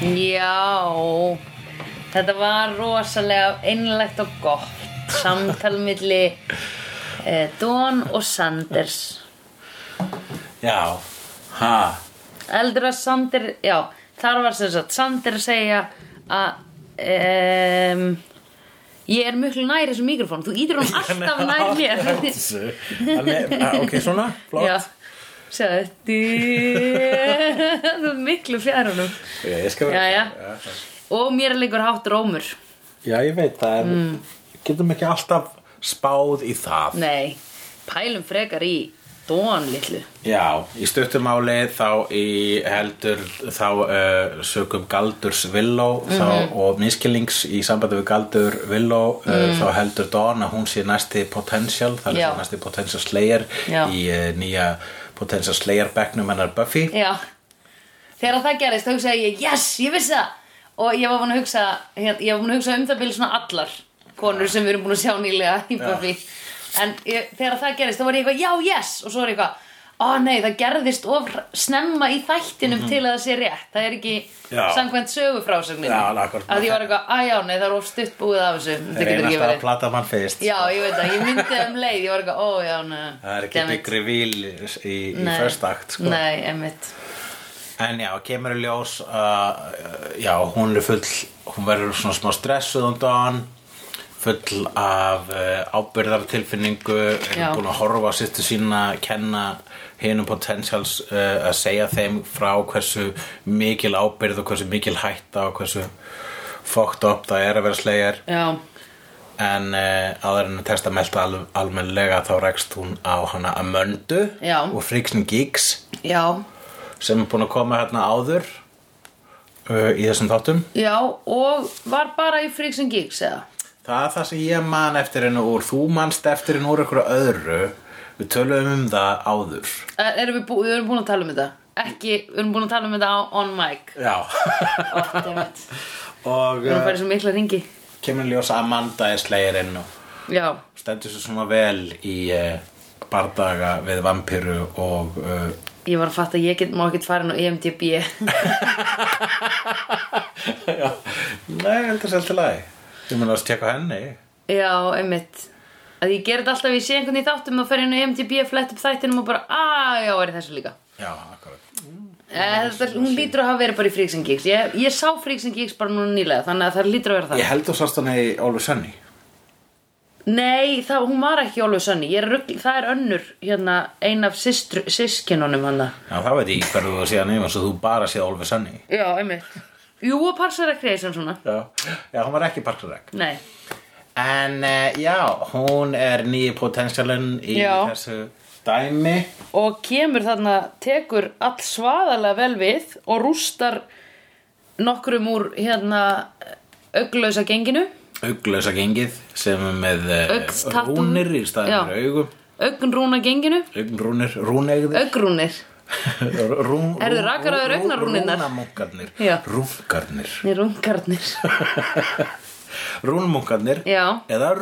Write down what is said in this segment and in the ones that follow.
Já, þetta var rosalega einlægt og gott samtal milli eh, Dawn og Sanders. Já, ha? Eldur að Sander, já, þar var sem sagt Sander segja að um, ég er mjög nær þessu mikrofón, þú ítir hún alltaf nær mér. Ok, svona, flott. Já, sjáðu, þú er miklu já. Og mér er lengur hátt rómur. Já, ég veit, það er Mm. Getum ekki alltaf spáð í það Nei, pælum frekar í Dawn litlu. Já, í stuttumáli þá í heldur þá uh, sögum Galdurs Villó þá, Mhm. og miskilnings í sambandi við Galdur Villó uh, þá heldur Dawn að hún sé næsti potential, það er Mm. Næsti potential slayer Já. í uh, nýja potential slayer bekknum hennar Buffy. Já, þegar það gerist þá hugsaði ég, yes, ég vissi það. Og ég var búin að hugsa ég var búin að hugsa um það byrja svona allar konur sem við erum búin að sjá nýlega í Buffy. En ég, þegar það gerist þá var ég eitthvað, já, yes. Og svo var ég eitthvað, ó nei, það gerðist of snemma í þættinum til að það sé rétt. Það er ekki. Já. samkvæmt akkurat. að ég var eitthvað, að já, nei, það er of stutt búið af þessu. Það ekki alltaf að plata mann fyrst. Já, ég veit það, ég myndi um leið, ég var eitthvað, ó já, nei Það er ekki big reveal í, í, act sko. Nei, emmitt En já, kemur í ljós uh, já, hún er full hún verður svona smá stressuð um dagann full af uh, ábyrðartilfinningu er búin að horfa sýttu sína kenna hinum potentials uh, að segja þeim frá hversu mikil ábyrð og hversu mikil hætta og hversu fucked up það er að vera slegjar Já, en uh, áður en að testa melta al almennlega þá rekst hún á hana Amöndu og Freaksn Geeks já, sem er búin að koma hérna áður uh, í þessum þáttum. Já og var bara í Freaks and Geeks, eða? Það er það sem ég man eftir hennu úr. Þú manst eftir hennu úr einhverju öðru. Við töluðum um það áður. Eh, Erum við, bú, við erum búin að tala um þetta. Ekki, við erum búin að tala um þetta on mic. Já. Oh, og Við erum uh, farið svo mikla ringi kemur í ljós að Amanda er slegirinn og Já, stendur svo svona vel í uh, bardaga við vampiru og uh, ég var að fatta að ég get, má ekkert fara E EMDB já, nei, heldur sér til lagi ég mun að tjekka henni? Já, einmitt. Að ég ger þetta alltaf, ég sé einhvern í þáttum og fer inn á E EMDB, flett upp þættinum og bara að já, er þessu líka. Já, akkurat. Eh, Þetta, hún lítur að hafa verið bara í Freaks and Geeks. Ég, ég sá Freaks and Geeks bara núna nýlega þannig að það lítur að vera það ég held þú sást hann í Ólu Sönni Nei, það, hún var ekki Always Sunny. Rugl, Það er önnur, hérna, ein af sískinunum hann já, þá veit ég hverju þú síðan yfir svo þú bara séð Ólu Sönni Já, einmitt Jú, og Parks and Recreation svona. Já, já, hún var ekki parturreg Nei, En uh, já, hún er nýji potensialinn í Já. þessu dæmi. Og kemur þarna tekur all svaðalega vel við og rústar nokkrum úr hérna auglausa genginu. Auglösa gengið sem er með uh, Augstattoo. rúnir í staðin Já. augum. Augnrúna genginu. Augnrúnir, rúneigðir. Augrúnir Rún, Heyrðu, rakar á. Rúnkarnir. Nei, rungarnir Rúnmunkarnir Já. Eða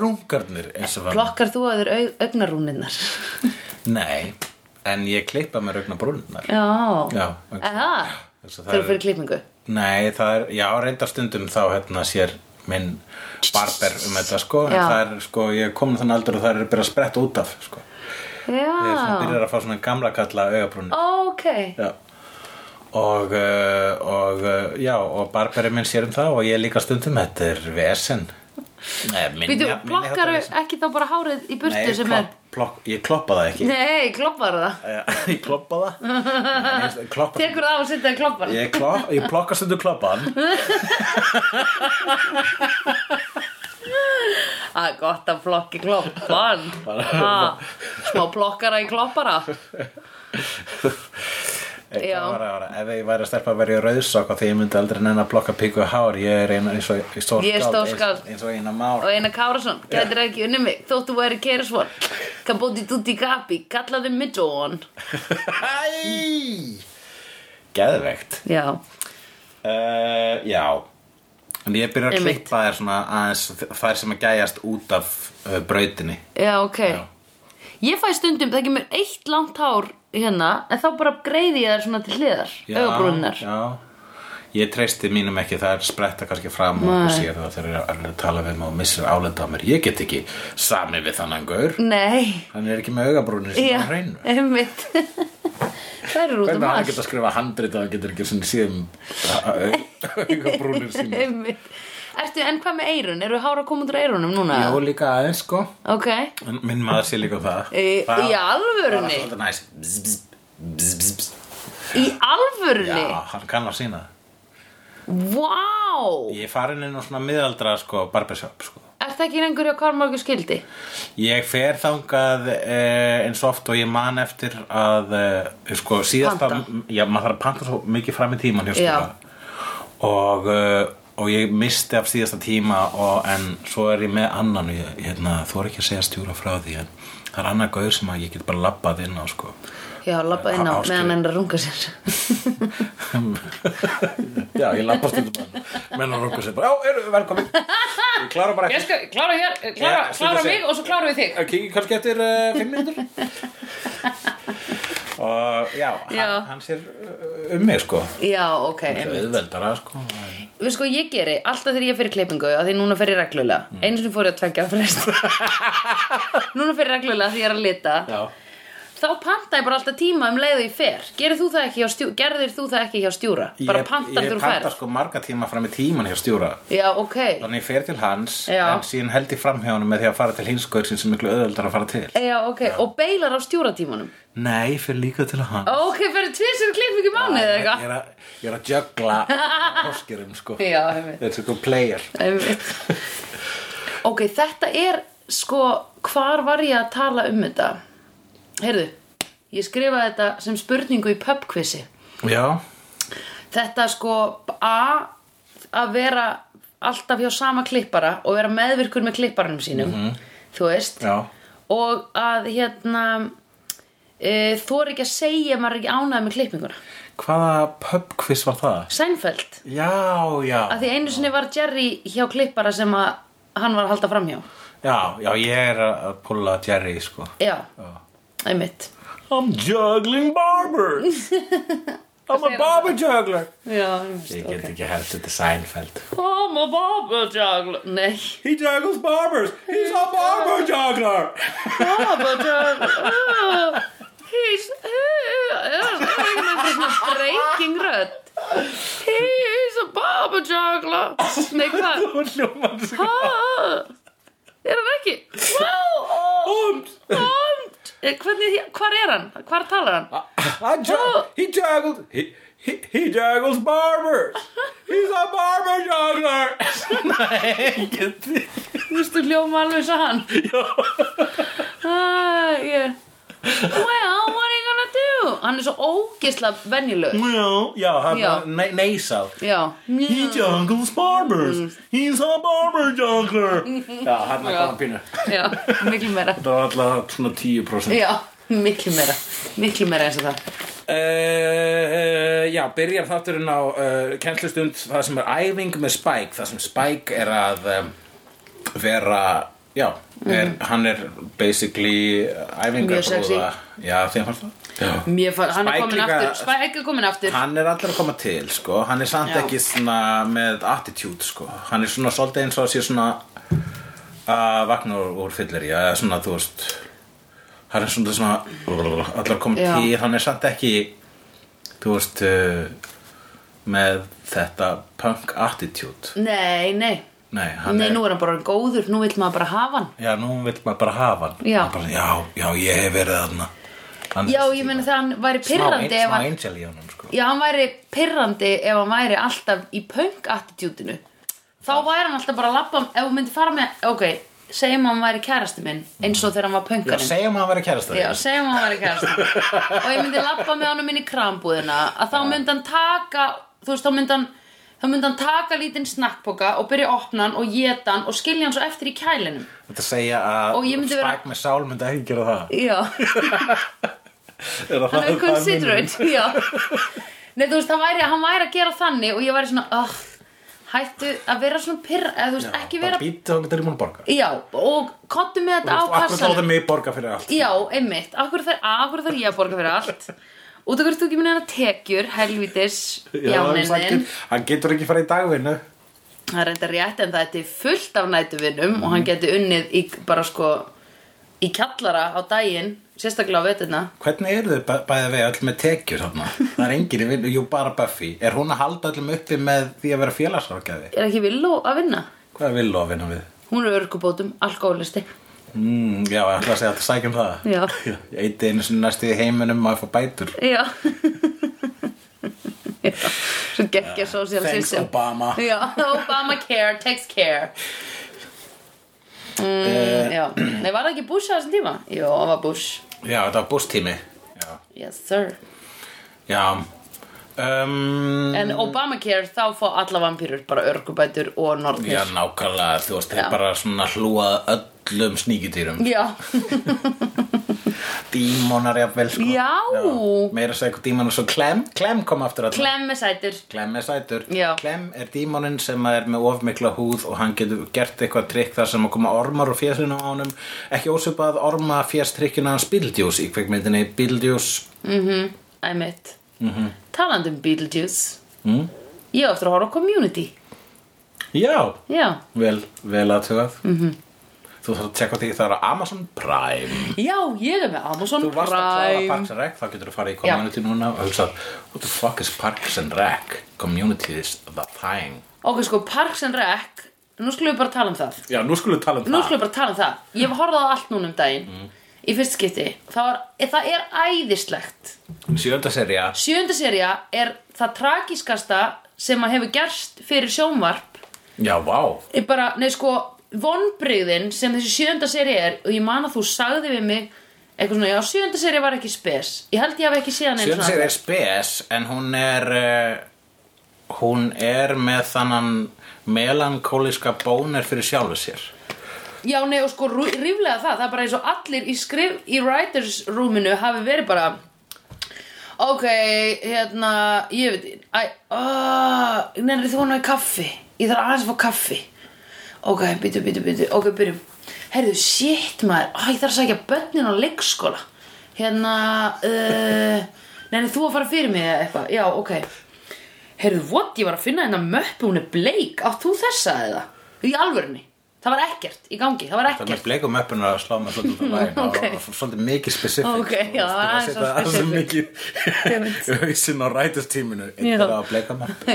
var Plokkar þú að þér au, augnarúnirnar? Nei, en ég klippa mér augnabrúnirnar Já, þú fyrir klippingu? Nei, það er, já, reyndar stundum þá hérna sér minn barber um þetta sko, en það er sko, ég er komin þannig aldur og það er að byrja að spretta út af sko. Er svona Já, byrjar að fá svona gamla kalla augabrúni. ok Já. Og, uh, og uh, já, og barberið minn sér um það og ég líka stundum, þetta er vesen. Býtu, plokkar ekki þá bara hárið í burtu Nei, sem klopp, plokk, ég kloppa það ekki. er Nei, það ég kloppa það. Ég kloppa Tekur það á að setja kloppan Ég, klopp, ég plokka stundu kloppan Það er gott að flokki kloppan. Smá plokkara í kloppara. Ef ég væri að stelpa að vera í rauðsokk því ég myndi aldrei nenn að plokka píku hár. Ég er eina eins og stórskáld. eins, og eina már. Og Einar Kárasson, gætir ekki unni mig? Þóttu væri keirasvon Kabóti tutti kapi, kallaði mig John. Æ! Geðvegt Já, uh, Já En ég byrja að Einmitt. klippa þær svona aðeins þær sem að gæjast út af uh, brautinni já, ok Já. Ég fæ stundum, það kemur eitt langt hár hérna En þá bara greiði ég þær svona til hliðar Augabrúninar Já Ég treysti mínum ekki, það er spretta kannski fram og Nei. sér það þegar það er að tala við mig og missir álenda á mér. Ég get ekki sami við þannig gaur. Nei, Hann er ekki með augabrúnir sem já, á hreinu. einmitt Það eru út Hvernig um hann allt geta að skrifa handrit og hann getur ekki svona síðan augabrúnir sína. Einmitt Ertu, en hvað með eirun? Eru hára úr eirunum núna? Jó, líka aðeins, sko. Ok En Minn maður sé líka um það. Í, Það- í alvörunni? Það er svolítið næs. Bzz, bzz, bzz, bzz, bzz. Í alvörunni? Já, hann kann að sína það. Vá Ég er farin inn á svona miðaldra, sko, barbershop, sko. Ertu ekki einhverju að hvarmorgu skildi? Ég fer þangað eh, eins og oft og ég man eftir að eh, sko síðasta Panta. já, maður þarf að panta svo mikið fram í tíman Já. skóla og, eh, og ég misti af síðasta tíma og, en svo er ég með annan og ég, hérna, þú er ekki að segja stjúra frá því en það er annar gaur sem að ég get bara labbað inn á sko Já, labba inn á meðan hann er að runga sér. Já, ég labbað stundum menn að runga sér bara, já, eru velkomin. Ég klára bara Ég ekki. skal klára hér, Já, klára, stundum klára mig og svo klára við þig. Kiki kannski eftir uh, fimm minútur og já, Já. Hann, hann sér uh, um mig sko. Já, ok er auðveldara sko. Við sko, ég geri alltaf þegar ég fyrir klippingu að því núna fer ég reglulega. Mm. Einu sinni fór ég að frest Núna fer ég reglulega því ég er að lita. Já, Þá panta ég bara alltaf tíma um leið og ég fer. Gerir þú það ekki hjá stjúra? Gerðir þú það ekki hjá stjúra? Bara ég, pantar ég þú panta sko marga tíma fram í tíman hjá stjóra Já, ok. Þannig ég fer til hans Já. En síðan held ég fram hjá hann með því að fara til hinskaursins sem miklu auðveldar að fara til. Já, ok, og beilar á stjúratímanum? Nei, ég fer líka til hann Ok, fyrir tvisir klippingu í mánuði eða ég, eitthvað að, ég er að jögla Hoskirum sko. Já, þetta er sko, hvar var ég að tala um þetta? Heyrðu, ég skrifaði þetta sem spurningu í pubquizi. Já, Þetta sko, A, að vera alltaf hjá sama klippara og vera meðvirkur með klipparanum sínum, þú veist, já. Og að hérna, e, þú er ekki að segja að maður er ekki ánægð með klippinguna. Hvaða pubquiz var það? Seinfeld, Já, já. Að því einu sinni var Jerry hjá klippara sem að hann var að halda framhjá. Já, já, ég er að pulla Jerry sko. Já, einmitt. I'm juggling barbers. I'm a barber juggler. Já, einmitt. Ég get ekki helst þetta Seinfeld. I'm a barber juggler. Nei, He juggles barbers. He's a barber juggler. Barber juggler. Oh, He's He's Breaking rödd. He's a barber juggler. Nei, hvað? Hún hljómar sig Ah, Er hann ekki? Wow, Und und Eh, Hvernig, hvar er hann? Hvar talar hann? I ju- He juggles he, he, he juggles barbers He's a barber juggler Nei, get Þú veist, þú hljóma alveg svo hann ah, yeah. Well, what are you gonna do? Hann er svo ógisla venjuleg Já, já, hann Já. er ne- nasal Já. He juggles barbers. He's a barber juggler. Já, hann er Já. góðan pínu. Já, miklu meira. Það var alltaf svona 10% Já, miklu meira. Miklu meira eins og það. Uh, já, byrjar þátturinn á uh, kennslustund það sem er æfing með Spike það sem Spike er að um, vera, já er, hann er basically æfingar. Já, þeim fannst það já. Mér fann, hann er komin líka- aftur Spike er komin aftur Hann er allir að koma til, sko Hann er samt Já. ekki svona með attitude, sko Hann er svona svolítið eins og að sé svona að vakna úr, úr fyllir eða svona, þú veist Hann er svona svona allir að koma Já. til Hann er samt ekki þú veist uh, með þetta punk attitude Nei, nei Nei, Nei, nú er hann bara góður Nú vill maður bara hafa hann. Já, nú vill maður bara hafa hann. Já. Hann bara, já, já, ég hef verið þarna. Hann Já, ég meni það hann væri ef smá angel í honum, sko. Já, hann væri pirrandi ef hann væri alltaf í punk attitútinu Þá væri hann alltaf bara að labba Ef hann myndi fara með, ok Segjum hann væri kærasti minn Eins og þegar hann var Já, punkarinn segjum að hann vera kærasta Já, segjum hann væri kærasti Og ég myndi labba með honum inn í krambúðina Að þá myndi hann taka Þú veist, þá myndi hann Þá myndi hann taka lítinn snakkpoka og byrja að opna hann og geta hann og skilja hann svo eftir í kælinum. Þetta segja að Spike vera- með sál myndi ekki gera það. Já, hann er considerate, já. Nei, þú veist, hann væri, hann væri að gera þannig og ég væri svona, oh, hættu að vera svona pyrr, eða þú veist, ekki vera... Býta þá getur ég múin að borga. Já, og kottu með þetta á Og akkur þá það mig borga fyrir allt? Já, einmitt, þarf, akkur þarf ég að borga fyrir allt út af hverju þú ekki minna hana tekjur helvítis Já, hann, hann getur ekki farið í dagvinnu það er enda rétt en það er fullt af nætuvinnum og hann Mhm. getur unnið í bara sko í kjallara á daginn sérstaklega á veturna Hvernig eru þau bæ- bæði við öll með tekjur þarna? Það er enginn í vinnu, jú bara Buffy Er hún að halda öllum uppi með því að vera félagsrákjafi? er ekki villó að vinna Hvað er Villó að vinna við? hún er örgubótum, alkoholisti Mm, já, ég ætla að segja að það sækjum það. Já. Ég eiti einu sinni næstu í heiminum að fá bætur. Já. Já, svo geggja social Thanks, system. Obama. já, Obama care, takes care. Mm, já, nei var það ekki Bush á þessum tíma? Jó, það var Bush. Já, þetta var bústími Já, yes sir. Já. Um, en Obamacare þá fá alla vampýrur bara örgubætur og norðnir Já, nákvæmlega, þú veist, þeir bara svona hlúað öllum sníkitýrum já, Dímonar jafnvel, sko. Já. Meira að segja eitthvað dímonar svo Clem, Clem kom aftur að klemm með sætur. Clem er sætur. Já. Clem er dímonin sem er með ofmikla húð og hann getur gert eitthvað trikk þar sem að koma ormar og fésinu á honum. Ekki ósvipað orma féstrikkinu hans Beetlejuice í kveikmyndinni Beetlejuice. Æmitt mm -hmm. talandi um Beetlejuice. Mm? ég á eftir að horfa á Community. Já, já, vel, vel aðtugað mm Mhm. -hmm. Þú þarf að tjekka því það er Amazon Prime. Já, ég er með Amazon Þú varst að klára Prime. Parks and Rec þá getur þú farið í Community núna og hugsað What the fuck is Parks and Rec? Community is the thing. Ok, sko, Parks and Rec nú skulum við bara tala um það. Já, nú skulum við tala um nú það. skulum við bara tala um það. Ég hef horfað á allt núna um daginn í fyrst skipti. Það, var, það er æðislegt. Sjönda serja sjönda serja er það tragiskasta sem að hefur gerst fyrir sjónvarp. Já, vá. Er bara, nei sko vonbrigðin sem þessi sjönda seri er og ég man að þú sagði við mig eitthvað svona, já sjönda seri var ekki spes. Ég held ég hafi ekki síðan einu Sjönda serja er spes en hún er uh, hún er með þannan melankóliska bónir fyrir sjálfu sér. Já nei og sko ríflega það það er bara eins og allir í skrif í writers roominu hafi verið bara ok, hérna ég veit, nefnir þú hann í kaffi? Ég þarf aðeins að fá kaffi ok, byttu, byttu, byttu, ok, byrjum. Heyrðu, shit maður, Æ, ég þarf að sækja börnin á leikskóla. Hérna uh, nefnir þú að fara fyrir mig eða eitthvað, já, ok. Heyrðu, what, ég var að finna hérna möppu, hún er bleik, átt þú þessa eða? Í alvörunni, það var ekkert í gangi, það var Það ekkert. með bleikum möppuna að slá með svolítið af lægin Ok. og svolítið mikið specific Ok, já, það var aðeins of Það er svo specific. mikið hausinn á Þetta er að bleika möppu,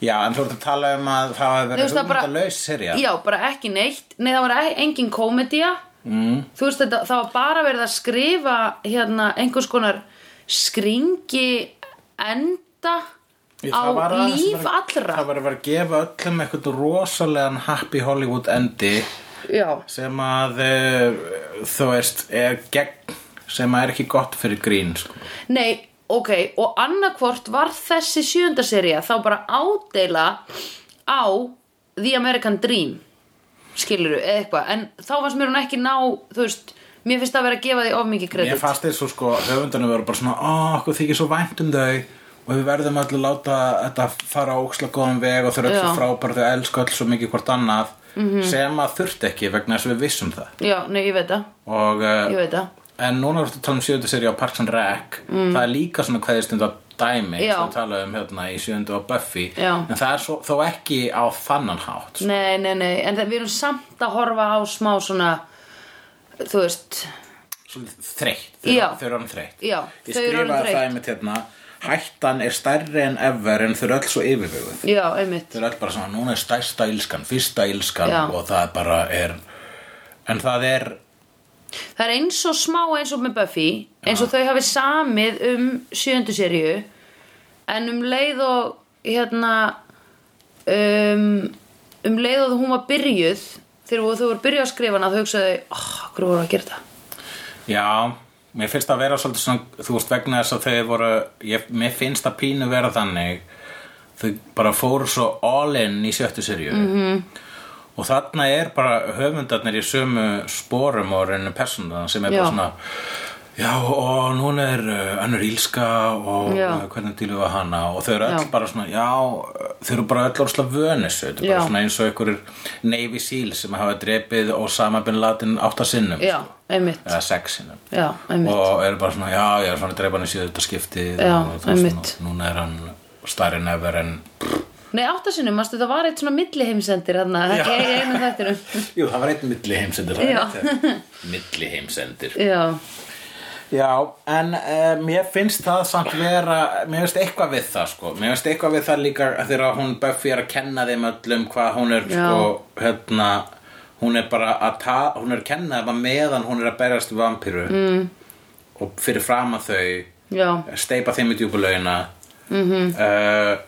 já en þú ert að tala um að það hafi verið það hugmyndalaus serja Já, bara ekki neitt. Nei, það var e- engin komedía mm. Þú veist, þetta, það var bara verið að skrifa hérna einhvers konar skringi enda Ég- á það líf verið- allra. Það var að vera að gefa öllum eitthvað rosalegan happy Hollywood endi Já, sem að uh, þú veist er gegn sem að er ekki gott fyrir grín sko. nei, ok Og annarkvort var þessi sjönda sería þá bara ádeila á The American Dream skiluru, eða eitthvað. En þá fannst mér hún ekki ná, þú veist mér finnst það að vera að gefa því of mikið Mér kredit. fannst þér svo sko höfundarnir voru bara svona ó, okkur þykir svo vænt um þau. Og við verðum allir láta þetta fara á óksla góðan veg og þau eru öll svo Já. frábær þau elsku öll svo mikið hvort annað sem að þurfti ekki vegna þess að við vissum það. Já, nei, ég veit það, og uh, ég veit það En núna ertu að tala um sjöundu seri á Parks and Rec Það er líka svona kveðistund á dæmi Mm. Sem við tala um hérna í sjöundu á Buffy Já. En það er svo, þó ekki á þannan hátt sko. Nei, nei, nei, en það, við erum samt að horfa á smá svona þú veist Já. Þau eru hann þreytt Já, Ég þau eru orðin skrifaði það einmitt hérna Hættan er stærri en ever en þau eru öll svo yfirveguð Já, einmitt Þau eru öll bara svona, núna er stærsta ílskan, fyrsta ílskan Já. og það bara er En það er Það er eins og smá eins og með Buffy eins og þau hafi samið um sjöndu seríu en um leið og hérna um, um leið og hún var byrjuð þegar þau voru byrjuð að skrifa hana þau hugsaðu, oh, hvað voru að gera það Já, mér finnst það að vera svolítið svona, þú veist vegna þess að þau voru, ég, mér finnst það pínu vera þannig, þau bara fóru svo all in í sjöttu serju Mhm. -hmm. Og þarna er bara höfundarnir í sömu sporum og reynir persóna sem er bara Já. svona, já og núna er uh, önnur ílska og Já. uh, hvernig dýlu við hana og þau eru öll Já. bara svona, já, þau eru bara öll orðslega vönissu þetta er Já. bara svona eins og einhverjir Navy Seal sem hafa drepið Osama Bin Laden átta sinnum Já, einmitt eða sex sinnum Já, einmitt og eru bara svona, já, ég er svona að drepa hann í síðu þetta skiptið Já, og, veist, einmitt. nú- núna er hann starri nefver en Nei, áttasinnum, mástu það var eitt svona milliheimsendir þarna, ekki einu þættinum Jú, það var einn milli heimsendir Já. Já, Já, en uh, mér finnst það samt vera, mér finnst eitthvað við það sko, mér finnst eitthvað við það líka þegar hún Buffy er að kenna þeim öllum hvað hún er Já. sko, hérna, hún er bara að ta, hún er að kenna þeim að meðan hún er að berjast við vampíru mm. og fyrir fram að þau, já steipa þeim í djúpulaugina mm Mhm. -hmm.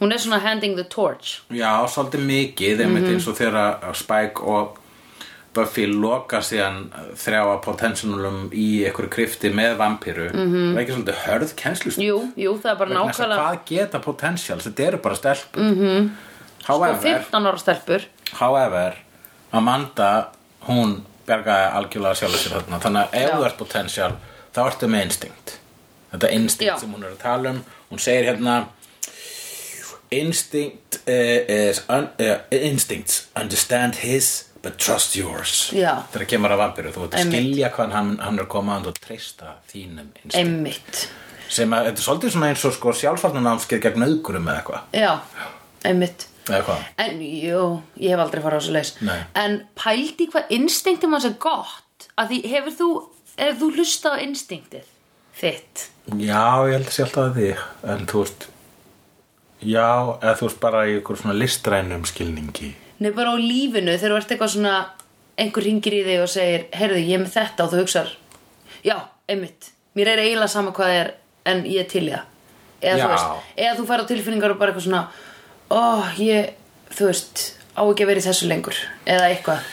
Hún er svona handing the torch Já, svolítið mikið, einmitt Mhm. eins og þegar Spike og Buffy loka síðan þrjá potensialum í einhverju krifti með vampíru það er ekki svolítið hörð kennslust Mhm. Jú, jú, það er bara nákvæmlega hvað geta potentials, þetta eru bara stelpur mm -hmm. however, 15 ára stelpur however Amanda, hún bjargaði algjörlega sjálfur sér þarna þannig að ef Já. þú ert potential þá ertu með instinct þetta instinct Já. sem hún er að tala um hún segir hérna instinct uh, is un, uh, instincts understand his but trust yours. Já. þegar kemur að vampiru þú ert að skilja hvað hann, hann er komað og treysta þínum instinct Einmitt. Sem að þetta er svolítið svona eins og sko sjálfsvarnanámskeið gegn auðgurum eða eitthvað. Já, einmitt. Eða hvað? En, jú, ég hef aldrei farið á þessu leis Nei. En pældi hvað instinktum hans er gott? Að því hefur þú hefur þú hlustað á instinktið þitt? Já, ég held að sé alltaf að því. En þú veist já, eða þú veist bara í ykkur svona listrænum skilningi. Nei, bara á lífinu þegar þú ert eitthvað svona einhver ringir í þig og segir heyrðu, ég er með þetta og þú hugsar já, einmitt, mér er eiginlega sama hvað það er en ég er til í það. Eða Já. þú veist, eða þú fær á tilfinningar og bara eitthvað svona ó, ég, þú veist á ekki að vera í þessu lengur eða eitthvað,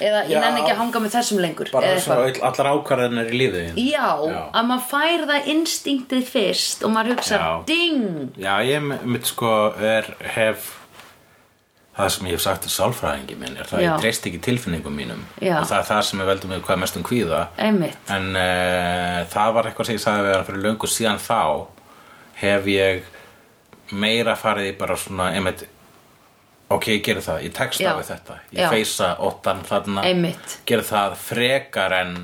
eða ég Já. nenni ekki að hanga með þessum lengur bara eitthvað öll- allar ákvarðanir í lífið þínu. Já, Já. að maður fær það instinktið fyrst og maður hugsa, Já. ding Já, ég mitt sko er, hef það sem ég hef sagt til sálfræðingi minn er það að ég treyst ekki tilfinningum mínum og það er það sem er veldum við hvað er mestum kvíða einmitt, en uh, það var eitthvað sem ég sagði við hann fyrir löngu síðan þá hef ég meira farið í bara svona einmitt, ok, ég geri það, ég tekst Já. við þetta. Ég Já. feysa óttan þarna. Geri það frekar en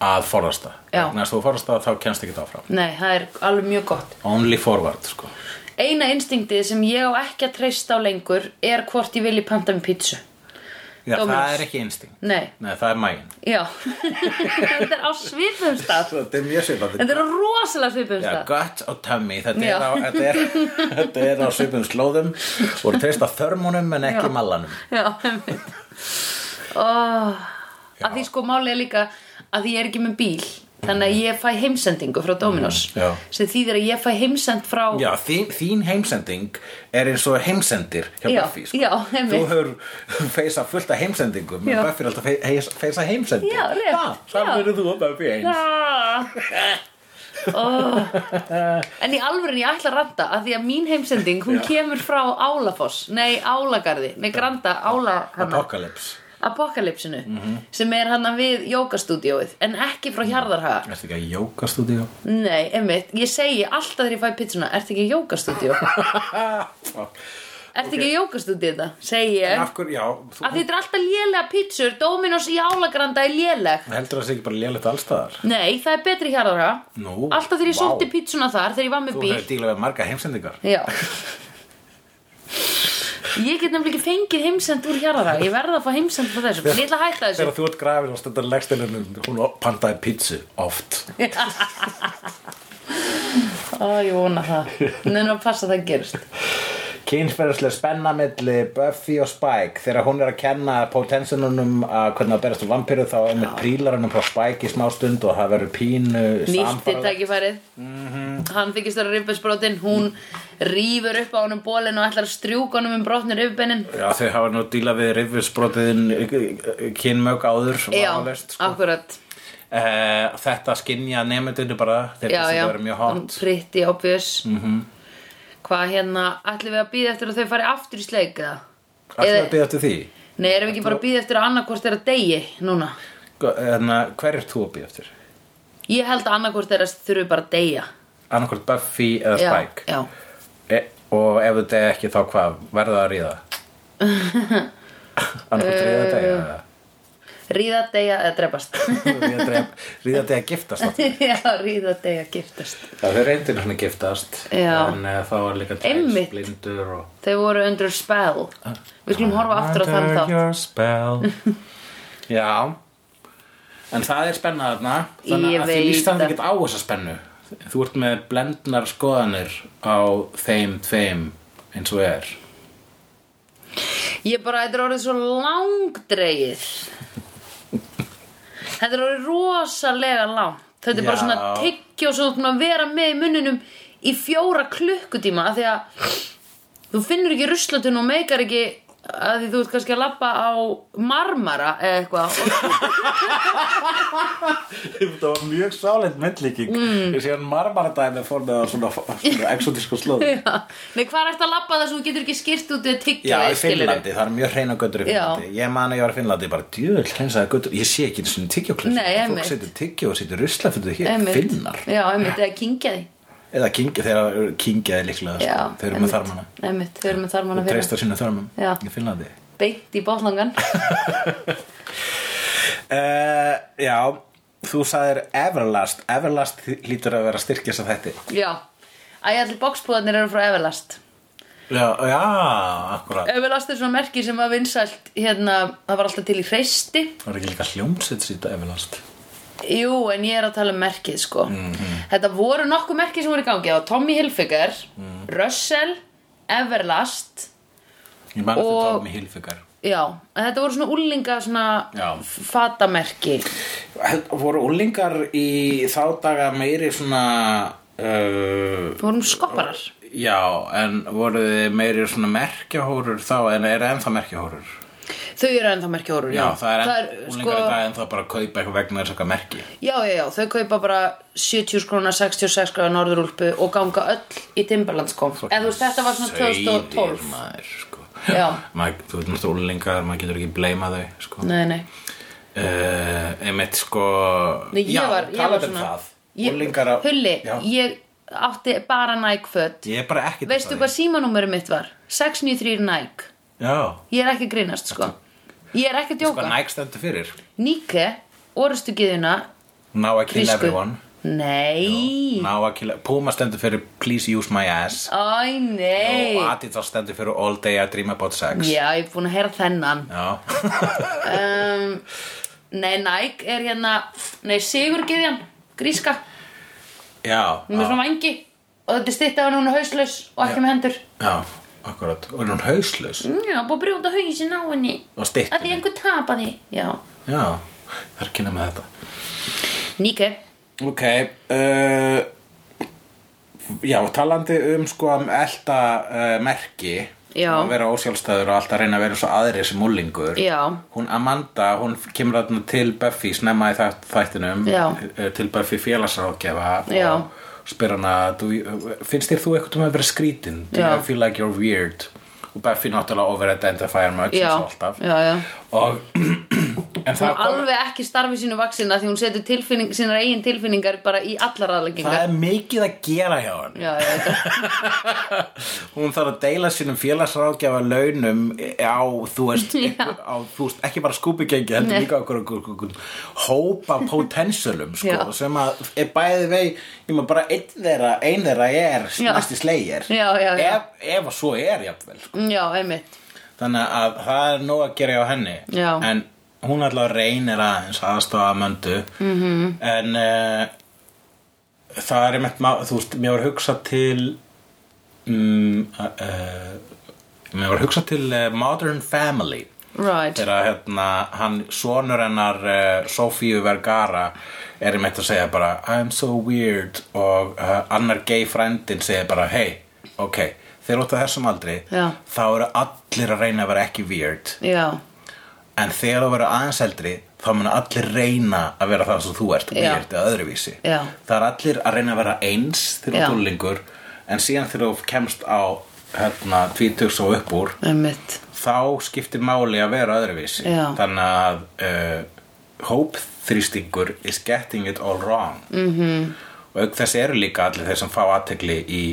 að forðast það. Að þú forðast það þá kennst ekki áfram. Nei, það er alveg mjög gott. Only forward sko. Eina instinktið sem ég á ekki að treysta á lengur er hvort ég vilji panta með pítsu. Já, Dominus. það er ekki instinct Nei, Nei, það er mægin já. þetta er á svipum stað. Þetta er mjög svipað Þetta er á rosalega svipum Já, stað. gut og tummy, þetta Já. er, á, þetta, er, þetta er á svipum slóðum og treyst á þörmunum en ekki Já. mallanum Já, einmitt. Oh, að því sko máli er líka að því ég er ekki með bíl. Þannig að ég fæ heimsendingu frá Dominos. Mm. Sem þýðir að ég fæ heimsend frá... Já, þín, þín heimsending er eins og heimsendir hjá Já, Buffy sko. já, Þú hefur feisa fullt af heimsendingum en Buffy er alltaf fe- heis- feisa heimsendir. Já, Saman eru þú og Buffy eins. Oh. En í alvörin ég ætla að ranta að því að mín heimsending hún kemur frá Álafoss. Nei, Álagarði, nei Granda Ála Apocalypse Apokalypsinu Mhm. sem er hana við jókastúdíóið en ekki frá Hjarðarhaga Ertu ekki að jókastúdíu? Nei, einmitt, ég segi alltaf þegar ég fæ pizzuna Ertu ekki í jókastúdíó? Ertu ekki í jókastúdíó þetta? Segi ég af hverju, já þú, Að þetta er alltaf lélega pizzur Dominos í Álagranda er léleg Heldur það sé ekki bara lélegt allstaðar? Nei, það er betri Hjarðarhaga Nú, Alltaf þegar ég vá. sótti pizzuna þar þegar ég var með Þú bíl hefur dílað við marga heimsendingar Ég get nefnilega ekki fengið heimsend úr hjarðara Ég verða að fá heimsend frá þessu Ég ætla að hætta þessu. Þegar þú ert grafin og stundar leggstælunum hún pantaði pítsu oft. Ó, ég vona það. Nennu að passa að það gerist Kynsferðislega spenna milli Buffy og Spike. Þegar hún er að kenna potensununum að hvernig að berast úr vampiru þá er með prílar hann frá Spike í smá stund og það verður pínu Nýtti samfara tækifærið. Hann þykist vera ribbesbrotin Hún rýfur upp á honum bólinn og ætlar að strjúka honum um brotnir ribbeinin Já, þau hafa nú dílað við rifusbrotiðin kynmög áður Já, vafalaust, sko. akkurat. Eh, Þetta skinja nefndinu bara. Þegar þetta verður mjög hot. Pretty obvious. -hmm. Hvað hérna, ætlum við að býða eftir að þau fari aftur í sleik eða? Ætlum við að byrja eftir því Nei, erum við ekki bara að býða eftir að annarkvort er að degi núna? en, Hver er þú að byrja eftir? Ég held að annarkvort er að þurfi bara að deyja Annarkvort Buffy eða Já, Spike já, e og ef þetta er ekki þá hvað verður það að ríða annars ríða þetta eða ríða, deyja eða drefast ríða að giftast já, ríða, deyja, giftast. Já, þau reyndir svona að giftast Já. en uh, þá var líka Einmitt. blindur og þau voru under spell. Við skulum horfa aftur á þann Under þátt. your spell. Já. En það er spenna þarna. Þannig Ég að því líst það það. ekki á þessa spennu. Þú ert með blendnar skoðanir á þeim tveim eins og er. Ég bara, þetta er orðið svo langdreið þetta er orðið rosalega langt þetta er bara Já. svona ert búin að vera með í munninum í fjóra klukkutíma af því að þú finnur ekki ruslatun og meikar ekki að því þú ert kannski að labba á marmara eða eitthvað. Og Það var mjög sálend myndlíking. Mm. Ég sé hann marmaradæmi fór með svona, svona exotísku slóð. Nei, hvað ert að labba þess að þú getur ekki skýrt út við tyggja Já, í Finnlandi, það er mjög hreina göttur í. Finnlandi. Ég man að ég var í Finnlandi, bara djöðl hreinsaði göttur Ég sé ekki svona tyggjóklins Nei, Fólk setur tyggjó og setur rusla fyrir hér, Einmitt. finnar. Já, einmitt, eða kingja því Eða kingi, þegar kingjaði líklega Já, sko. Þeir eru með þarmana. Einmitt, þau eru með þarmana fyrir. Treystar sínu þarmum Já. í bátlangan uh, Já, þú sagðir Everlast. Everlast hlýtur að vera styrkjast af þetta Já, Æ, allir boxpúðarnir eru frá Everlast. Já, já, akkurat. Everlast er svona merki sem var vinsælt hérna, það var alltaf til í hreisti. Það er ekki líka hljómsett sýta Everlast Jú, en ég er að tala um merkið sko. Mhm. Þetta voru nokkuð merkið sem voru í gangi. Það var Tommy Hilfiger, Mhm. Russell Everlast Ég man eftir Og- tóðum í Hilfiger. Já, þetta voru svona úlinga svona fatamerki. Held- Voru úlingar í þá daga meiri svona uh, vorum skopparar? Já, en voru meiri svona merkjahórur þá en er ennþá merkjahórur Þau eru ennþá merki horur Já, það er, en, sko, úlingar í dag ennþá bara að kaupa eitthvað vegna þess eitthvað merki. Já, já, já, þau kaupa bara 70 skróna, 66 skróna norðurúlpu og ganga öll í Timberlands kom Eða þú veist, þetta var svona 2012 Sauðir, maður, sko. Maður, Þú veit náttúrulega úlingar, maður getur ekki bleima þau sko. Nei, nei. Uh, einmitt sko Nei, já, var, var um svona það. ég, Úlingar á Hulli, ég átti bara Nike föt. Ég er bara ekki Veistu hvað símanúmerið mitt var? 693 Nike. Já, Ég er ekki að grínast, sko Ég er ekki að djóka. Hvað Nike stendur fyrir. Nike, orustu giðuna Now I kill Grísku. everyone. Nei. Now I kill Puma stendur fyrir Please use my ass. Æ, nei. Og Adidas stendur fyrir All day I dream about sex. Já, ég er búin að heyra þennan. Já. um, Nei, Nike er hérna Nei, Sigurgiðjan, gríska. Já, Hún er já, svona vangi Og þetta er stytta hann hún er hauslaus og ekki með hendur. Já, akkurat og er hún hauslaus Mm, Já, búið að brjóta hausin á henni og styttur Að því einhver tapaði Já já, það er að kynna með þetta Nike Ok uh, Já, talandi um sko um elda uh, merki Já. að vera ósjálfstæður og alltaf reyna að vera svo aðri sem úlingur Já. Hún Amanda, hún kemur þarna til Buffy snemma í þætt- þættinum Já. uh, til Buffy félagsráðgefa Já. og spyr hana "Do you- finnst þér þú eitthvað um að vera skrítin? Do you feel like you're weird? Og Buffy náttúrulega over-identifier much Já, og alltaf já, já og Hún það alveg ekki starfi sínu vaksina því hún setur tilfinning, sínar eigin tilfinningar bara í allar það aðleggingar er mikið að gera hjá hann Já, ég veit það. Hún þarf að deila sínum félagsráðgjafa launum á, þú veist, á, þú veist ekki bara skúpigengi, heldur líka okkur, hópa potentialum sko, sem að er bæði vei ég maður bara einn þeirra, ein þeirra er næsti slegir. Já, já, já. ef, ef að svo er jafnvel sko. Já, einmitt. Þannig að það er nóg að gera hjá henni. Já. en hún allavega reynir aðeins aðstofa möndu Mhm. -hmm. en uh, það er einmitt þú veist, mér var hugsað til um, uh, mér var hugsað til uh, Modern Family Right þegar hérna hann sonur hennar uh, Sofíu Vergara er einmitt að segja bara I'm so weird og uh, annar gay frændin segir bara hey, ok, þegar út af þessum aldri Já. þá eru allir að reyna að vera ekki weird Já, en þegar þú verður aðeins eldri þá mun allir reyna að vera það sem þú ert Já. weird eða öðruvísi Já. það er allir að reyna að vera eins þegar þú dúlingur en síðan þegar þú kemst á hérna, tvítugs og upp úr einmitt þá skiptir máli að vera öðruvísi Já. þannig að uh, hópþrýstingur is getting it all wrong -hmm. og auk þess eru líka allir þeir sem fá aðtegli í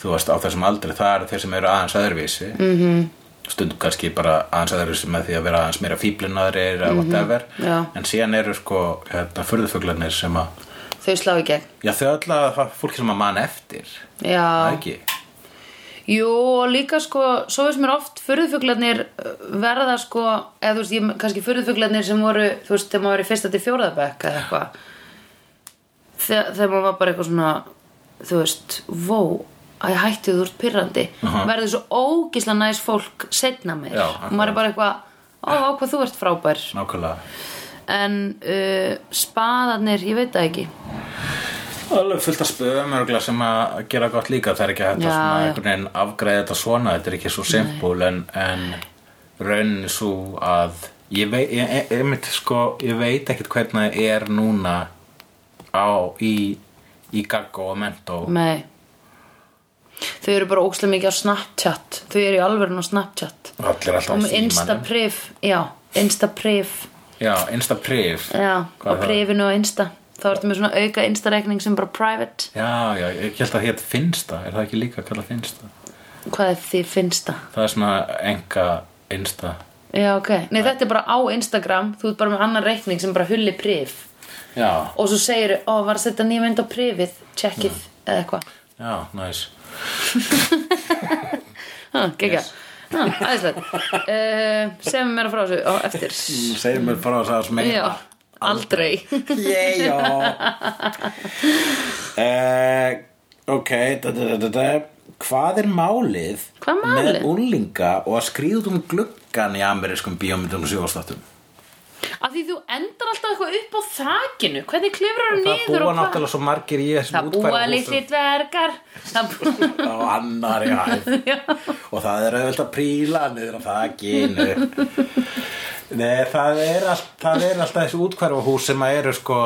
þú veist á þessum aldri það eru þeir sem eru aðeins öðruvísi mm -hmm. Stundum kannski bara aðeins öðruvísi með því að vera aðeins meira fíblinaðrir eða whatever. Já. en síðan eru sko hérna, furðufuglarnir sem að Þau slá í gegn. Já þau að það fólki sem að mann eftir. Já, það ekki? Jú og líka sko Svo veist mér oft furðufuglarnir uh, verða sko Eða þú veist, ég, kannski furðufuglarnir sem voru Þú veist, þegar maður var í fyrsta til fjóraðabekk Eða eitthvað. Þegar maður var bara eitthvað svona Þú veist, vó Æ, hættu þú ert pyrrandi Verður svo ógisla næs fólk setna meir Já, Og maður er bara eitthvað Ó, á hvað þú ert frábær. Nákvæmlega. En uh, spaðarnir, ég veit það ekki. Alveg fullt af spöðum sem að gera gott líka. Það er ekki hægt að afgræða þetta svona. Þetta er ekki svo simpul en, en raunin svo að ég veit, ég, ég, ég, ég, sko, ég veit ekkert hvernig það er núna á í, í Gaggo og Mento. Nei Þau eru bara ókslega mikið á Snapchat. Þau eru í alvörun á Snapchat. Allir alltaf Og á símanum Instaprif Já, Instaprif já, Instaprif Já, Hvað á er það? prifinu og Insta. Þá ertu með svona auka Insta-reikning sem bara private. Já, já, ég held að hétt Finsta. Er það ekki líka að kalla Finsta? Hvað er því finnsta? það er svona enga Insta. Já, ok. Nei, þetta er bara á Instagram. Þú ert bara með annan reikning sem bara hulli prif já, Og svo segir ó, var að setja nýja mynd á prifið Checkið, eða eitthvað. Já, næs Ha, æðislegt. Uh, Sem mér að frá þessu á eftir. Segir mér frá þess að meira. Já, aldrei. Já uh, Ok da, da, da. Hvað er málið Hvað málið? með úlinga og að skrýða út um gluggan í amerískum bíómyndum og sjóðstáttum Af því þú endar alltaf eitthvað upp á þakinu. Hvernig klifrar þú Það niður búa og hvað? náttúrulega svo margir í þessum Það búa litli dvergar. Það búa á annari hæð. Og það er auðvitað að príla niður á þakinu. Nei, það er, all, það er alltaf þessi útkvarfahús sem að eru sko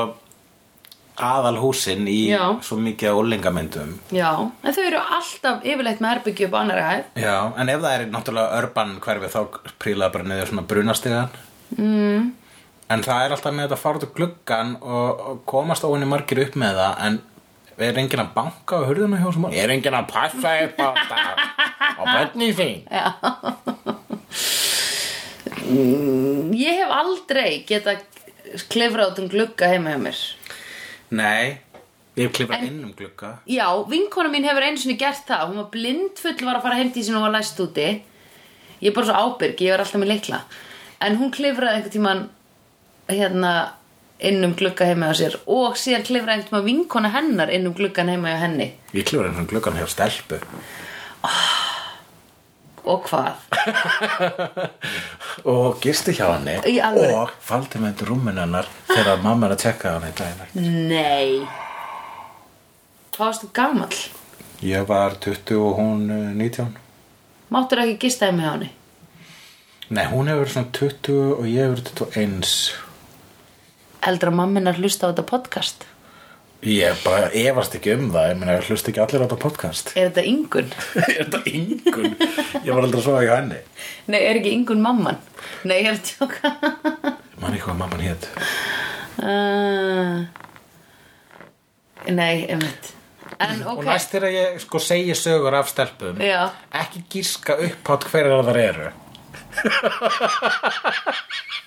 aðalhúsin í Já. svo mikið af úlingamyndum Já, en þau eru alltaf yfirleitt með herbyggju upp á annari hæð. Já, en ef það er náttúrulega urban hverfi þá prílaði bara niður svona brunastigan mm. En það er alltaf með þetta að fara út úr gluggan og, og komast óinni margir upp með það en er enginn að banka á hurðina hjá sem Er enginn að passa upp á, á bönni þín? Ég hef aldrei geta klifrað út um glugga heima hjá mér. Nei, ég hef klifrað inn um glugga. Já, vinkona mín hefur einu sinni gert það. Hún var blindfull var að fara heim til sín og var læst úti. Ég er bara svo ábyrg, ég var alltaf með leikla En hún klifraði einhvern tímann hérna inn um glugga heima hjá sér. Og síðan klifraði einhvern tímann vinkona hennar inn um gluggan heima hjá henni. Ég klifraði inn um gluggan hjá stelpu. Og hvað? og gisti hjá henni. Í alvöru? og faldi með undir rúminu hennar þegar mamma er að tjekka á henni í daginn Nei. Hvað varstu gamall? Ég var 20 og hún eh, 19 Máttur ekki gista heima hjá henni? Nei, hún hefur verið svona 20 og ég hefur verið 21 Eldra mamminar hlusta á þetta podcast? Ég bara efast ekki um það Ég meina, hlust ekki allir á þetta podcast. Er þetta yngun? Er þetta yngun? Ég var aldrei að sofa hjá henni. Nei, er ekki yngun mamman? Nei, ég er að tjóka Man ekki hvað mamman hét. Uh, Nei, einmitt. En ok. Og næst þegar ég sko segi sögur af stelpum Já. Ekki gíska upp átt hverjar það eru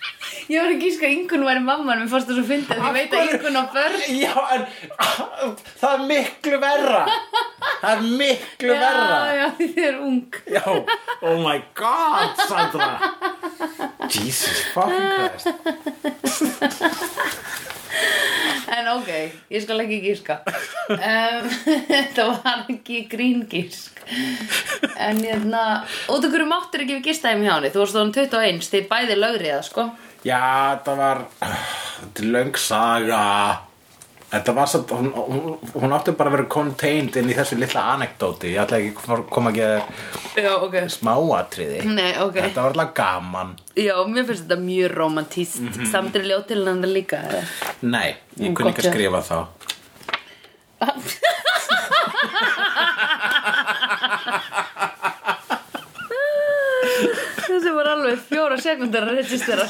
Ég var að gíska að yngun væri mamman Mér fannst það svo fyndið að ég veit að yngun á börn. Já, en það er miklu verra. Það er miklu verra. Já, já, því þið er ung. Já, oh my god, Sandra. Jesus fucking Christ. En ok, ég skal ekki gíska. Um, Það var ekki gríngísk. En hérna Út af hverju máttur ekki við gista þeim hjá henni? Þú varst þannig 21, þið bæði lögriða sko Já, það var Þetta er löng saga. Þetta var satt hún, hún, hún átti bara að vera contained inn í þessu litla anekdóti. Ég ætla ekki koma ekki að Já, ok. smáatriði. Nei, ok. Þetta var alltaf gaman. Já, mér finnst þetta mjög romantíst mm -hmm. Samt er ljótilnandi líka eða? Nei, ég Mm, kunni ekki að skrifa þá. Þessi var alveg fjóra sekundar að registera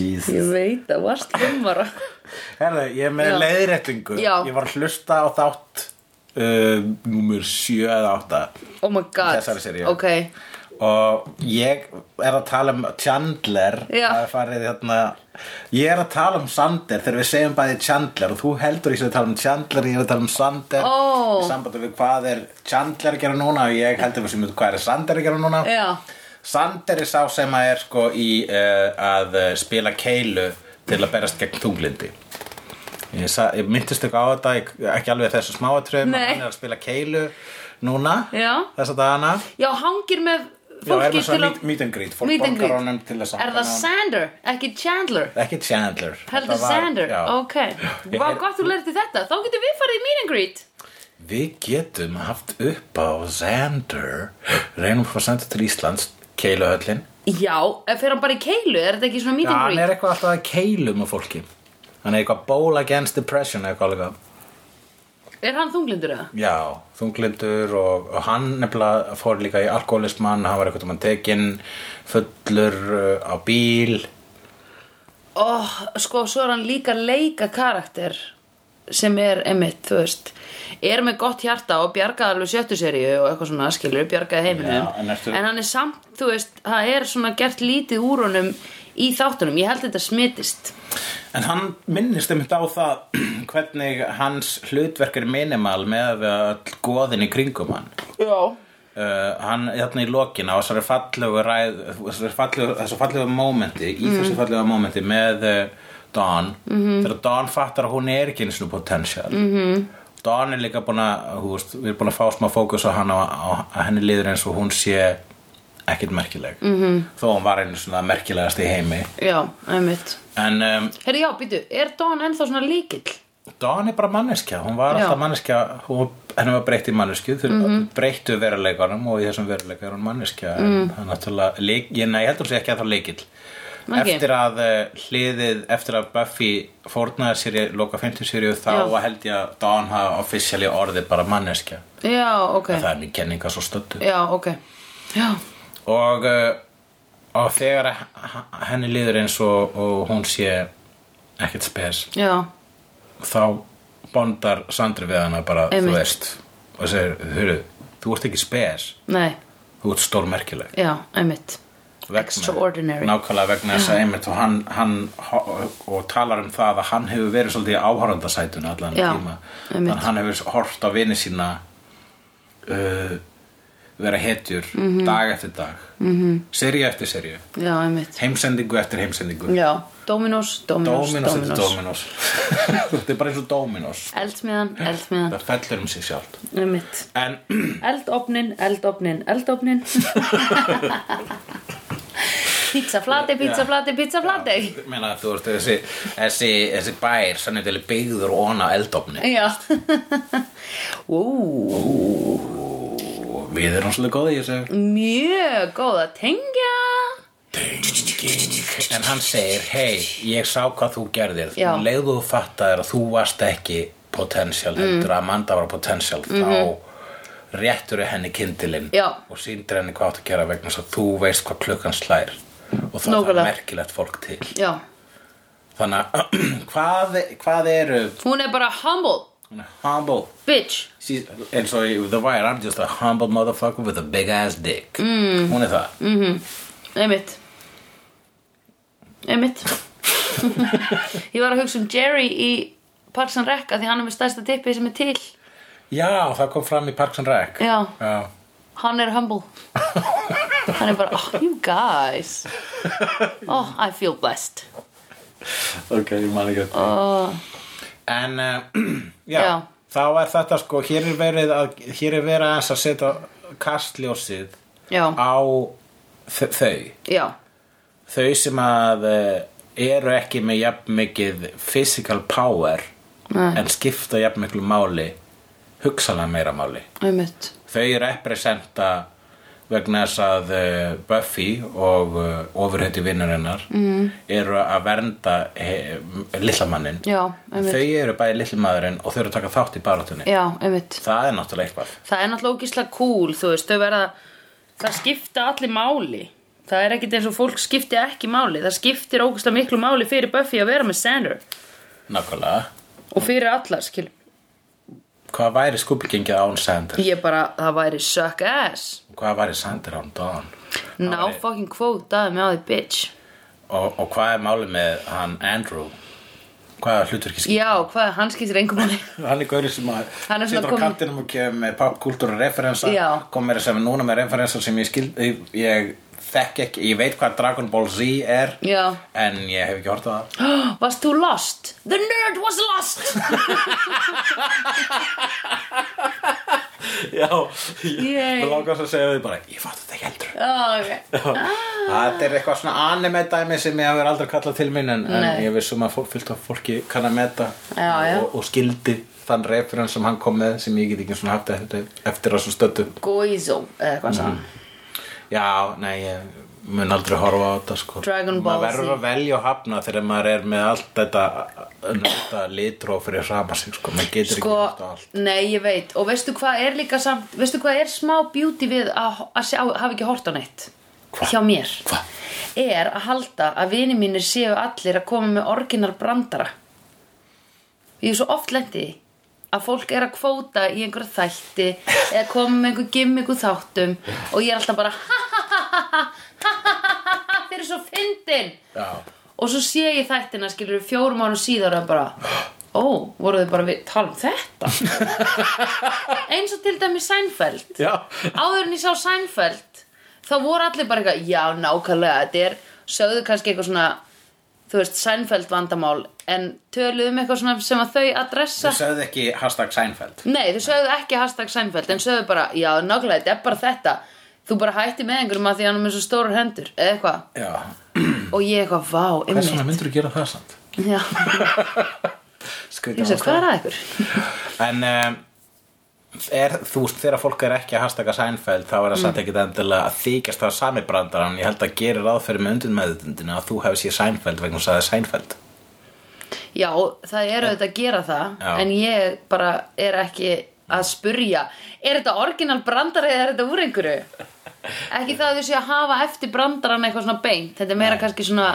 Jesus. Ég veit að varst ára Herðu, ég er með Já. Ég var að hlusta á þátt uh, Númer 7 eða 8 Oh my god. Þessari seríu. Ok, Og ég er að tala um Chandler. Er farið hérna. Ég er að tala um Sander þegar við segjum bæði Chandler og þú heldur ég sé að tala um Chandler ég er að tala um Sander. Í sambandi við hvað er Chandler að gera núna og ég heldur við sem við hvað er Sander að gera núna. Já. Sander er sá sem að er sko í uh, að uh, spila keilu til að berast gegn þunglindi ég, sa, ég myndist ekki á þetta ekki alveg þessu smáatröðum Nei. hann er að spila keilu núna Já. þessa dagana. Já, hangir með fólki til að meet, and greet? Fólk borgar greet. honum til þess að Er það Sander, ekki Chandler? Ekki Chandler. Heldur Sander, já. ok. Heyr- gott þú lærði þetta. Þá getum við farið í meet and greet. Við getum haft upp á Xander reynum að fá senda til Íslands keiluhöllin. Já, ef fer hann bara í keilu, er þetta ekki svona meet Já, and hann greet? er eitthvað alltaf að keilu með fólki. Hann er eitthvað bowl against depression eitthvað alveg Er hann þunglindur eða? Já, þunglindur og, og hann nefnilega fór líka í alkoholismann hann var eitthvað um að tekinn fullur uh, á bíl Ó, sko, svo er hann líka leika karakter sem er einmitt, þú veist er með gott hjarta og bjargaði alveg sjöttu seríu og eitthvað svona skilur, bjargaði heiminum Já, en ertu- hann er samt, þú veist, það er svona gert lítið úr honum í þáttunum. Ég held þetta smitist. En hann minnist einmitt á það hvernig hans hlutverk er minimal með goðin í kringum hann. Já. Uh, hann hérna í lokina á þessari fallegu ræð þessari fallegu, þessu fallegu mómenti í þessu fallegu mómenti með uh, Dawn. -hmm. þegar Dawn fattar að hún er ekki einu svona potential. -hmm. Dawn er líka búin að þú veist, við erum búin að fá smá fókus á hann á, á henni liður eins og hún sé ekkert merkileg. -hmm. þó hún var einu svona merkilegast í heimi. Já, einmitt. En um, Herri, já, býtu, er Dawn ennþá svona líkill? Dawn er bara manneskja, hún var Já. alltaf manneskja. Hún, henni var breytt í manneskju. Þau mm -hmm. breyttu veruleikanum og í þessum veruleika er hún manneskja. En það er náttúrulega, ég, nei, ég heldur sé ekki að það leikill Ok. eftir að uh, hliðið, eftir að Buffy fórnaði sér í loka 50 seríu þá Já. held ég að Dawn hafa officially orðið bara manneskja. Já, ok. Það er mér kenninga svo stöddu. Já, ok. Já, og, uh, og þegar henni líður eins og, og hún sé ekkert spes já, þá bondar Sandri við hana bara, Einmitt. þú veist og segir, hörru, þú ert ekki spes. Nei, þú ert stórmerkileg. Já, einmitt. Extraordinary. nákvæmlega vegna þess að einmitt og hann, hann og talar um það að hann hefur verið svolítið í áhorandasætuna allan Já, tíma. Einmitt. þannig að hann hefur hort á vini sína uh, vera hetjur Mhm. dag eftir dag. -hmm. seríu eftir einmitt. Heimsendingu eftir heimsendingu. Já, Dominos, Dominos, Dominos eftir Dominos. Þetta er bara eins og Dominos. Eldsmiðan, eldsmiðan. Það fellur um sig Einmitt. En Eldofnin, eldofnin, eldofnin Pizza flati, pizza flati, pizza flati Ég meina þú veist þessi, bær sannig til byggður ón á eldofni. Já. Og við erum svolítið góði í þessu mjög góð að tengja. En hann segir, hei, ég sá hvað þú gerðir. Já. leiðu þú fattaðir að þú varst ekki potential, heldur að Amanda var potential þá réttur henni kindilinn Já. og sýndir henni hvað að gera vegna þess að þú veist hvað klukkan slær og það er Nákvæmlega. merkilegt fólk til. Já, þannig að hvað, hvað eru hún er bara humble humble. Bitch. She's, og í The Wire, I'm just a humble motherfucker with a big ass dick. Mm. hún er það Mm. Einmitt. Einmitt. Ég var að hugsa um Jerry í Parks and Rec að því hann er með stærsta tippi sem er til. Já, það kom fram í Parks and Rec. Já, já. hann er humble. Hann er bara, oh, you guys. Oh, I feel blessed. Ok, ég man ekki þetta oh, en uh, já, Já. þá er þetta sko hér er verið að, hér er verið aðeins að setja kastljósið Já, á þau. Já, þau sem að uh, eru ekki með jafn mikið physical power Nei. en skipta jafn miklu máli hugsalega meira máli. Einmitt. Þau representa vegna þess að uh, Buffy og uh, ofurheiti vinnarinnar mm. eru að vernda he, lillamannin þau eru bæði lillamadurinn og þau eru að taka þátt í barátunni Já, það er náttúrulega eitthvað. Það er náttúrulega ógislega cool, þú veist, þau verða það skipta allir máli. Það er ekkit eins og fólk skipti ekki máli. Það skiptir ógislega miklu máli fyrir Buffy að vera með Sander nákvæmlega. Og fyrir allar skil Hvað væri skúpilgengið án Sander? ég bara, það væri suck ass Hvað væri Sander án Dawn? now fucking quote, daði mig á því bitch Og, og hvað er málið með hann Andrew? Hvað er hlutverki skil? já, hvað, hann skiptir engum máli Hann er gaurið sem að er situr á komin- kantinum og kemur með popkultúra referensa Já. kom mér sem núna með referensa sem ég skil ég þekk ekki, ég veit hvað Dragon Ball Z er Já. en ég hef ekki hort á það Varst þú lost? The nerd was lost Já, Yay. ég langast að segja því bara ég fatt þetta ekki heldur oh, okay. Það er eitthvað svona anime dæmi sem ég hefur aldrei kallað til mín en, en Nei. ég vissum að fólk, fyllt af fólki kann að meta Já, já. Og, og skildi þann referens sem hann kom með sem ég get ekki svona haft eftir, eftir að svo stöttu Goizo, eða hvað Mhm. Já, nei, ég mun aldrei horfa á þetta sko. Dragon Ball Maður verður Z. að velja og hafna þegar maður er með allt þetta nöta litróf fyrir sama sig sko. Maður getur Sko, ekki hlusta á allt. nei, ég veit. Og veistu hvað er líka samt Veistu hvað er smá beauty við að, að hafa ekki hort á neitt? Hva? Hjá mér. Hva? Er að halda að vini mínir séu allir að koma með orginal brandara. Ég er svo oft lendi því að fólk er að kvóta í einhverja þætti eða koma með einhver gimmick úr þáttum og ég er alltaf bara ha ha ha ha ha ha ha ha ha þeir eru svo fyndin og svo sé ég þættina skilur fjórum árum síðar og er bara ó, voru þið bara við tala um þetta eins og til dæmi Seinfeld já, áður en ég sá Seinfeld þá voru allir bara eitthvað, já nákvæmlega þetta er, sögðu kannski eitthvað svona þú veist, Seinfeld vandamál en töluðu um eitthvað svona sem að þau adressa? Þú sagði ekki hashtag Seinfeld. Nei, þau sögðu ekki hashtag Seinfeld en sögðu bara, já nákvæmlega, þetta er bara þetta. Þú bara hætti með einhverjum að því hann er með svo stórar hendur eða eitthvað, Já, og ég eitthvað, vá, hvers vegna einmitt. myndur þú gera það samt? Já, Skrítið ég segi, hvað er að ykkur? En um, er, þú veist, þegar fólk er ekki að hashtaga Seinfeld þá er það Mm. samt ekkit endilega að þykjast það sami brandarann ég held að gera ráð fyrir með undin meðutundinu að þú hefur séð Seinfeld vegna það er Seinfeld Já, það er auðvitað að gera það Já. en ég bara er ekki að spurja er þetta orginal brandar eða er þetta úr einhverju? Ekki það að þau sé að hafa eftir brandarann eitthvað svona beint þetta er meira kannski svona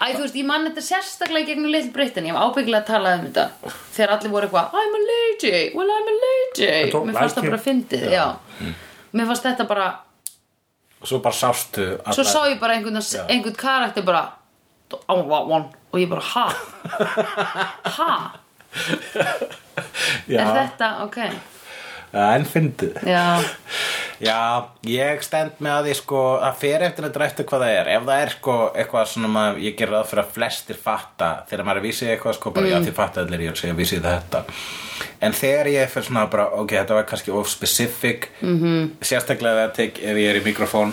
Æ, þú veist, ég man þetta sérstaklega gegnum Little Britain. Ég hef ábyggilega að tala um þetta. Þegar allir voru eitthvað I'm a lady, well I'm a lady don't Mér fannst like það bara it. fyndið, já, Mér fannst þetta bara og svo bara sástu alla- Svo sá ég bara einhvern, einhvern karakter bara I want one. Og ég bara, ha? Ha? Já, Er þetta, ok en fyndið Já, Já, ég stend með að því sko að fyrir eftir að dræftu hvað það er ef það er sko eitthvað svona maður, ég ger ráð fyrir að flestir fatta þegar maður er vísið eitthvað sko bara Mm. já þið fatta allir ég að segja vísið þetta en þegar ég fyrir svona bara ok, þetta var kannski of specific -hmm. Mhm. sérstaklega ef, tek, ef ég er í mikrofón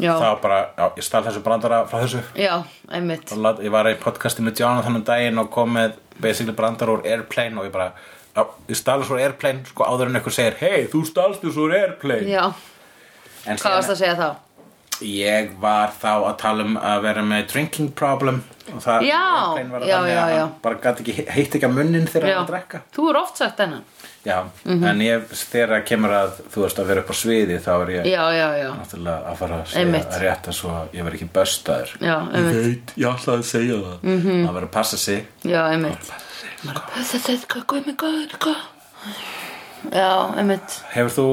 Já. þá bara, já, ég stál þessu brandara frá þessu já, einmitt Og ég var í podcasti með Jonathan um daginn og kom með basically brandar úr Airplane og ég bara, já, ég þessu úr Airplane sko áður en eitthvað segir, hei, þú þessu úr Airplane. Já, En hvað varst að segja þá? Ég var þá að tala um að vera með drinking problem og það Já, Airplane var já, þannig já, að já. hann bara gæti ekki heitt ekki að munnin þegar hann drekka. Þú er oft sagt þennan. Já, en ég þegar kemur að þú veist að vera upp á sviði þá er ég Já, já, já, náttúrulega að fara að segja Einmitt. að rétta svo að ég verð ekki böstaður já, einmitt. veit, ég ætlaði að segja það. Mm Mhm. -hmm. að vera að passa sig. Já, einmitt Þetta er hvað, guð mig, guð, hvað? Já, einmitt. Hefur þú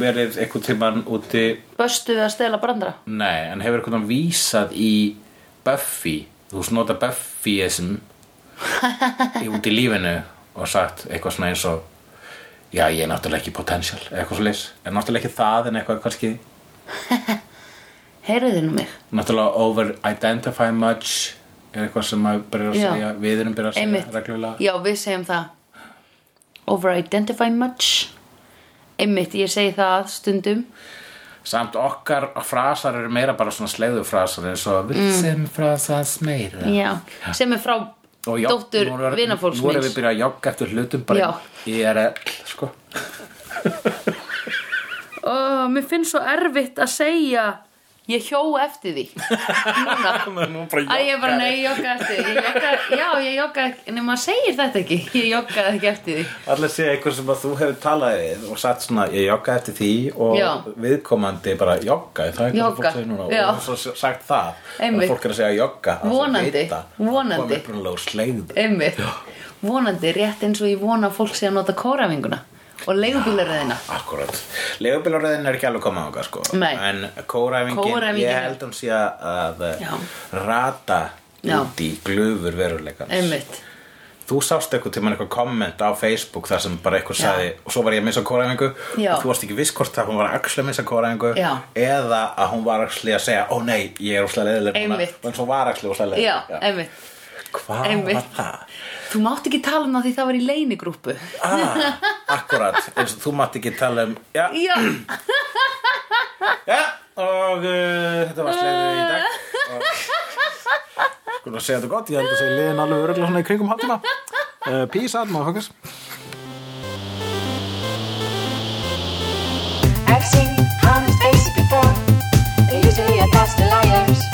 verið einhvern tímann úti? Böstu við að stela brandara? Nei, en hefur tímann vísað í Buffy? Þú veist nota Buffyism út í lífinu og sagt eitthvað svona eins og Já, ég er náttúrulega ekki potential eitthvað svo leys Er náttúrulega ekki það en eitthvað kannski? Heyrðu þið nú mig. Náttúrulega over-identify much er eitthvað sem maður byrjar að Já. segja við erum byrjar að segja Einmitt reglulega Já, við segjum það Over-identify much Einmitt, ég segi það stundum Samt okkar frasar eru meira bara svona sleiðu frasar eins og mm. sem frasas meira Já, sem er frá Og jogg- dóttur er- vinafólks Nú erum við byrjað að jogga eftir hlutum bara Já. í IRL sko. Ó, Mér finnst svo erfitt að segja Ég hjó eftir því. Núna. Æ, ég bara, nei, ég jogga eftir því. Ég jogga, Já, ég jogga En maður segir þetta ekki. Ég joggaði ekki eftir því. Allir sé eitthvað sem að þú hefur talað við og sagt svona, ég jogga eftir því og Já. viðkomandi bara jogga? Það er hvað Jogga, fólk segir núna. Já. og svo sagt það. Einmitt. og fólk er að segja jogga. Að Vonandi, vonandi. Vonandi, rétt eins og ég vona að fólk sé að nota kóravinguna Og leigubílaröðina Akkurat, leigubílaröðin er ekki alveg komað ánga sko. Nei. en kóræfingin, ég held hann sé að Já. rata Já. út í glufur veruleikans Einmitt Þú sást eitthvað tímann eitthvað komment á Facebook þar sem bara eitthvað sagði og svo var ég að missa kóræfingu og þú varst ekki viss hvort að hún var að að missa kóræfingu eða að hún var að segja ó nei, ég er núna." Einmitt. og en svo var úslega Já, leiðileg einmitt Hvað var það? Þú mátt ekki tala um það því það var í leinigrúpu Ah, akkurat, eins og þú mátt ekki tala um já, Já, Já, og uh, þetta var slegðið í dag. Og skulum að segja þetta gott, ég held að segja liðin alveg öruglega svona í kringum hálftíma uh, Peace out, motherfuckers. I've seen honest faces before. They're usually a pass to liars.